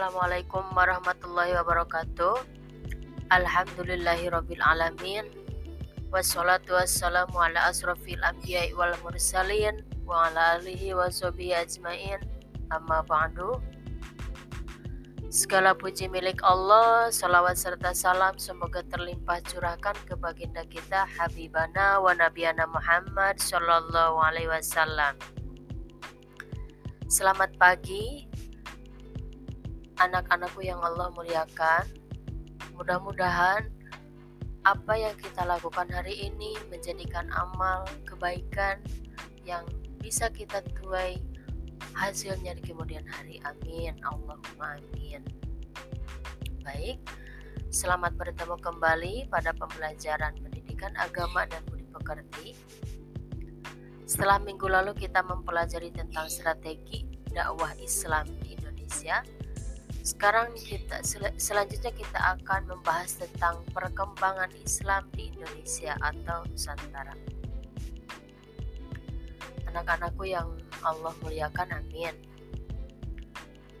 Assalamualaikum warahmatullahi wabarakatuh. Alhamdulillahirabbil alamin. Wassalatu wassalamu ala asrafil anbiya'i wal mursalin wa ala alihi wa sahbihi ajmain. Amma ba'du. Segala puji milik Allah, salawat serta salam semoga terlimpah curahkan ke baginda kita Habibana wa Nabiana Muhammad Sallallahu Alaihi Wasallam. Selamat pagi, anak-anakku yang Allah muliakan. Mudah-mudahan apa yang kita lakukan hari ini menjadikan amal kebaikan yang bisa kita tuai hasilnya di kemudian hari. Amin. Allahumma amin. Baik, selamat bertemu kembali pada pembelajaran pendidikan agama dan budi pekerti. Setelah minggu lalu kita mempelajari tentang strategi dakwah Islam di Indonesia, sekarang kita sel selanjutnya kita akan membahas tentang perkembangan Islam di Indonesia atau Nusantara. Anak-anakku yang Allah muliakan, amin.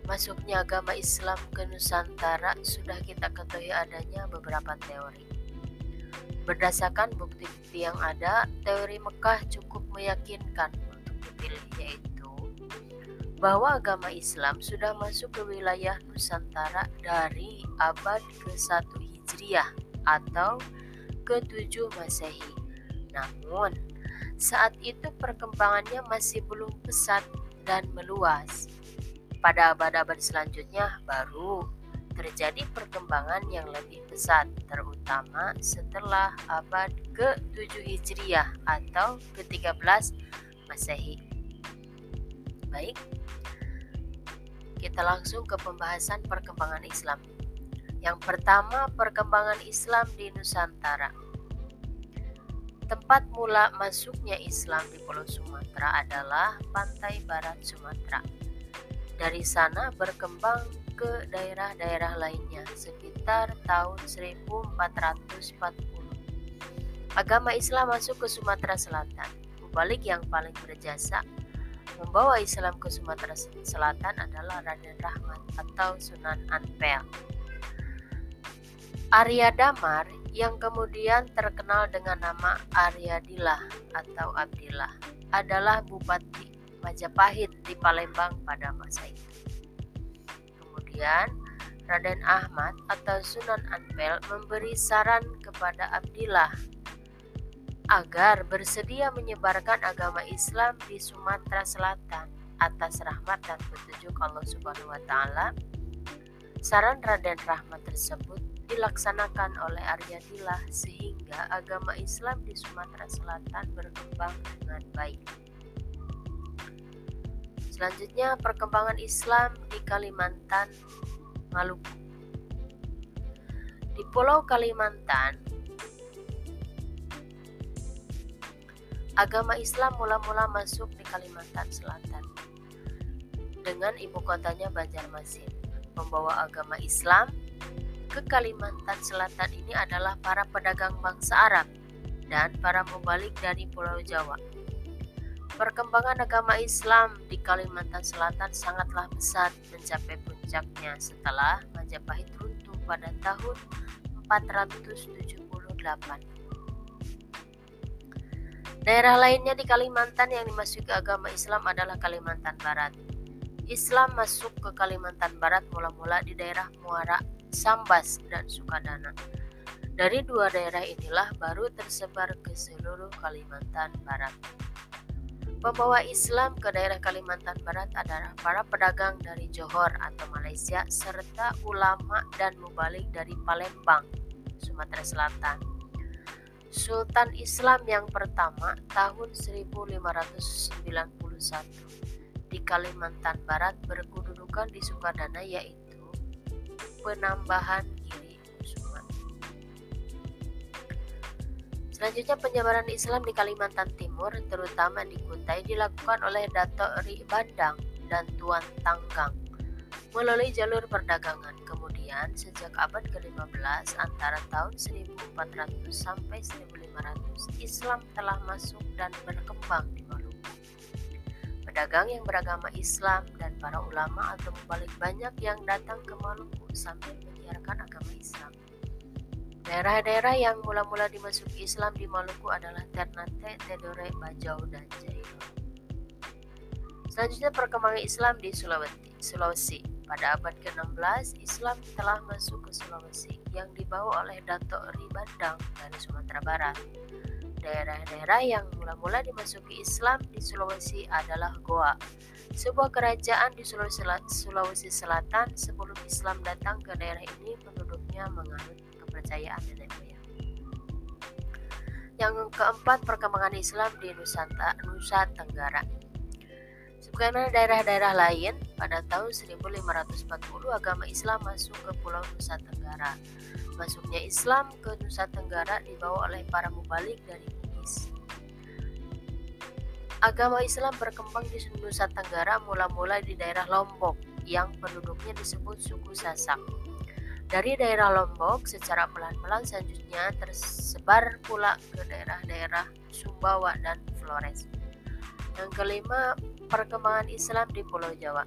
Masuknya agama Islam ke Nusantara sudah kita ketahui adanya beberapa teori. Berdasarkan bukti-bukti yang ada, teori Mekah cukup meyakinkan untuk dipilih yaitu bahwa agama Islam sudah masuk ke wilayah Nusantara dari abad ke-1 Hijriah atau ke-7 Masehi. Namun, saat itu perkembangannya masih belum pesat dan meluas. Pada abad-abad selanjutnya baru terjadi perkembangan yang lebih pesat, terutama setelah abad ke-7 Hijriah atau ke-13 Masehi. Baik, kita langsung ke pembahasan perkembangan Islam. Yang pertama, perkembangan Islam di Nusantara. Tempat mula masuknya Islam di Pulau Sumatera adalah pantai barat Sumatera. Dari sana berkembang ke daerah-daerah lainnya sekitar tahun 1440. Agama Islam masuk ke Sumatera Selatan. Mubalik yang paling berjasa membawa Islam ke Sumatera Selatan adalah Raden Rahmat atau Sunan Ampel. Arya Damar yang kemudian terkenal dengan nama Aryadillah atau Abdillah adalah Bupati Majapahit di Palembang pada masa itu. Kemudian Raden Ahmad atau Sunan Ampel memberi saran kepada Abdillah agar bersedia menyebarkan agama Islam di Sumatera Selatan atas rahmat dan petunjuk Allah Subhanahu wa taala. Saran Raden Rahmat tersebut dilaksanakan oleh Aryadillah sehingga agama Islam di Sumatera Selatan berkembang dengan baik. Selanjutnya perkembangan Islam di Kalimantan Maluku. Di Pulau Kalimantan Agama Islam mula-mula masuk di Kalimantan Selatan dengan ibu kotanya Banjarmasin. Membawa agama Islam ke Kalimantan Selatan ini adalah para pedagang bangsa Arab dan para mubalik dari Pulau Jawa. Perkembangan agama Islam di Kalimantan Selatan sangatlah besar mencapai puncaknya setelah Majapahit runtuh pada tahun 478. Daerah lainnya di Kalimantan yang dimasuki agama Islam adalah Kalimantan Barat. Islam masuk ke Kalimantan Barat mula-mula di daerah Muara, Sambas, dan Sukadana. Dari dua daerah inilah baru tersebar ke seluruh Kalimantan Barat. Pembawa Islam ke daerah Kalimantan Barat adalah para pedagang dari Johor atau Malaysia serta ulama dan mubalik dari Palembang, Sumatera Selatan. Sultan Islam yang pertama tahun 1591 di Kalimantan Barat berkedudukan di Sukadana yaitu penambahan Giri Kusuman. Selanjutnya penyebaran Islam di Kalimantan Timur terutama di Kutai dilakukan oleh Dato' Ri Bandang dan Tuan Tanggang melalui jalur perdagangan. Kemudian sejak abad ke-15 antara tahun 1400 sampai 1500 Islam telah masuk dan berkembang di Maluku. Pedagang yang beragama Islam dan para ulama atau membalik banyak yang datang ke Maluku sambil menyiarkan agama Islam. Daerah-daerah yang mula-mula dimasuki Islam di Maluku adalah Ternate, Tidore, Bajau, dan Jailo. Selanjutnya perkembangan Islam di. Sulawesi. Pada abad ke-16, Islam telah masuk ke Sulawesi yang dibawa oleh Dato' Ribandang dari Sumatera Barat. Daerah-daerah yang mula-mula dimasuki Islam di Sulawesi adalah Goa, sebuah kerajaan di Sulawesi Selatan sebelum Islam datang ke daerah ini penduduknya menganut kepercayaan nenek moyang. Yang keempat, perkembangan Islam di Nusa Tenggara. Sebagaimana daerah-daerah lain, pada tahun 1540 agama Islam masuk ke Pulau Nusa Tenggara. Masuknya Islam ke Nusa Tenggara dibawa oleh para mubalik dari Bugis. Agama Islam berkembang di Nusa Tenggara mula-mula di daerah Lombok yang penduduknya disebut suku Sasak. Dari daerah Lombok secara pelan-pelan selanjutnya tersebar pula ke daerah-daerah Sumbawa dan Flores. Yang kelima, perkembangan Islam di Pulau Jawa.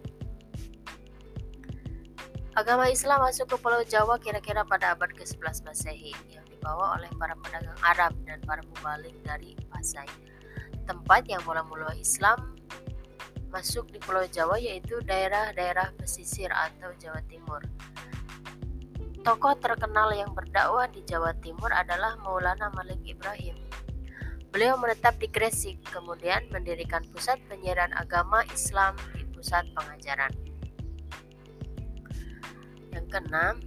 Agama Islam masuk ke Pulau Jawa kira-kira pada abad ke-11 Masehi yang dibawa oleh para pedagang Arab dan para mubalik dari Pasai. Tempat yang mula-mula Islam masuk di Pulau Jawa yaitu daerah-daerah pesisir atau Jawa Timur. Tokoh terkenal yang berdakwah di Jawa Timur adalah Maulana Malik Ibrahim. Beliau menetap di Gresik, kemudian mendirikan pusat penyiaran agama Islam di pusat pengajaran. Yang keenam,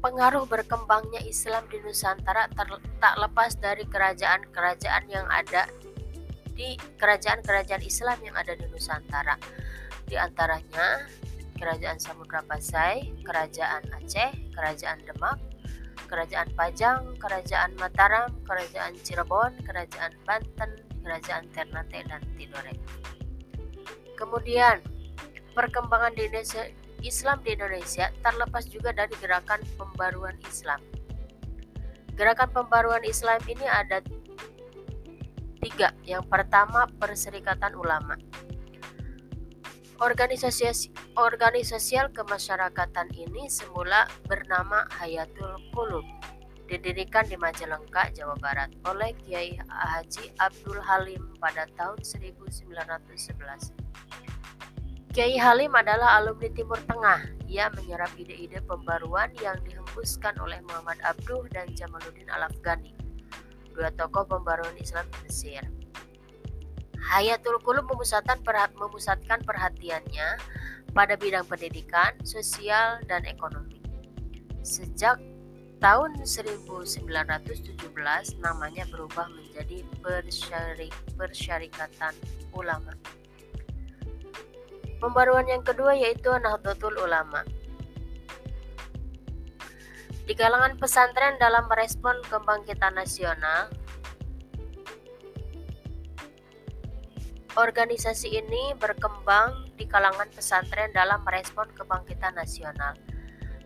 pengaruh berkembangnya Islam di Nusantara tak lepas dari kerajaan-kerajaan yang ada di kerajaan-kerajaan Islam yang ada di Nusantara. Di antaranya Kerajaan Samudra Pasai, Kerajaan Aceh, Kerajaan Demak, Kerajaan Pajang, Kerajaan Mataram, Kerajaan Cirebon, Kerajaan Banten, Kerajaan Ternate, dan Tidore. Kemudian, perkembangan di Indonesia, Islam di Indonesia terlepas juga dari gerakan pembaruan Islam. Gerakan pembaruan Islam ini ada tiga. Yang pertama, Perserikatan Ulama. Organisasi organisasial kemasyarakatan ini semula bernama Hayatul Qulub, didirikan di Majalengka, Jawa Barat oleh Kiai Haji Abdul Halim pada tahun 1911. Kiai Halim adalah alumni Timur Tengah. Ia menyerap ide-ide pembaruan yang dihembuskan oleh Muhammad Abduh dan Jamaluddin Al-Afghani, dua tokoh pembaruan Islam di Mesir. Hayatul Qulub memusatkan, memusatkan perhatiannya pada bidang pendidikan, sosial, dan ekonomi. Sejak tahun 1917 namanya berubah menjadi Persyarik, Persyarikatan Ulama. Pembaruan yang kedua yaitu Nahdlatul Ulama. Di kalangan pesantren dalam merespon kebangkitan nasional, Organisasi ini berkembang di kalangan pesantren dalam merespon kebangkitan nasional,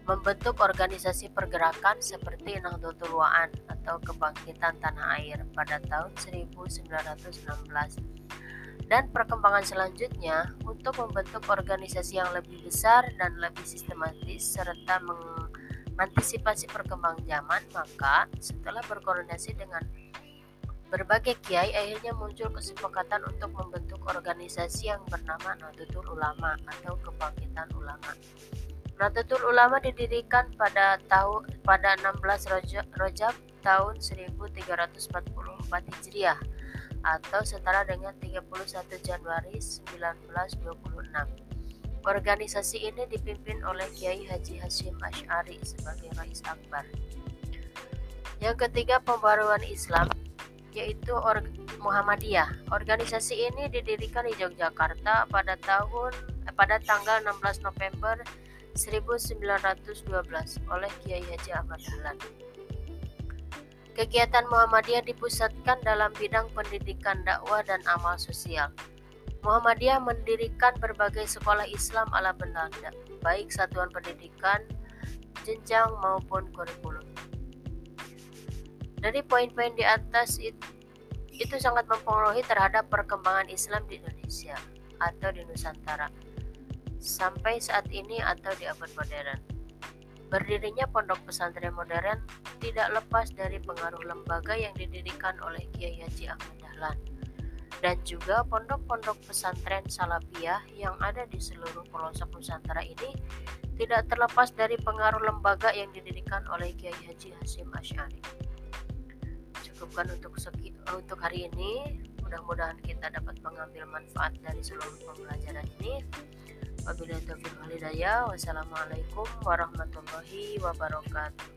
membentuk organisasi pergerakan seperti Nahdlatul Wa'an atau Kebangkitan Tanah Air pada tahun 1916 dan perkembangan selanjutnya untuk membentuk organisasi yang lebih besar dan lebih sistematis serta mengantisipasi perkembangan zaman maka setelah berkoordinasi dengan Berbagai kiai akhirnya muncul kesepakatan untuk membentuk organisasi yang bernama Nahdlatul Ulama atau Kebangkitan Ulama. Nahdlatul Ulama didirikan pada tahun pada 16 Rojab tahun 1344 Hijriah atau setara dengan 31 Januari 1926. Organisasi ini dipimpin oleh Kiai Haji Hashim Ash'ari sebagai Rais Akbar. Yang ketiga, pembaruan Islam yaitu Or Muhammadiyah. Organisasi ini didirikan di Yogyakarta pada tahun eh, pada tanggal 16 November 1912 oleh Kiai Haji Ahmad Dahlan. Kegiatan Muhammadiyah dipusatkan dalam bidang pendidikan dakwah dan amal sosial. Muhammadiyah mendirikan berbagai sekolah Islam ala Belanda, baik satuan pendidikan, jenjang maupun kurikulum. Dari poin-poin di atas itu, itu sangat mempengaruhi terhadap perkembangan Islam di Indonesia. atau di Nusantara sampai saat ini atau di abad modern. Berdirinya pondok pesantren modern tidak lepas dari pengaruh lembaga yang didirikan oleh Kiai Haji Ahmad Dahlan dan juga pondok-pondok pesantren Salafiyah yang ada di seluruh pelosok Nusantara ini tidak terlepas dari pengaruh lembaga yang didirikan oleh Kiai Haji Hasim Asy'ari. Cukupkan untuk segi, untuk hari ini. Mudah-mudahan kita dapat mengambil manfaat dari seluruh pembelajaran ini. Wabillahi taufiq wal. Wassalamualaikum warahmatullahi wabarakatuh.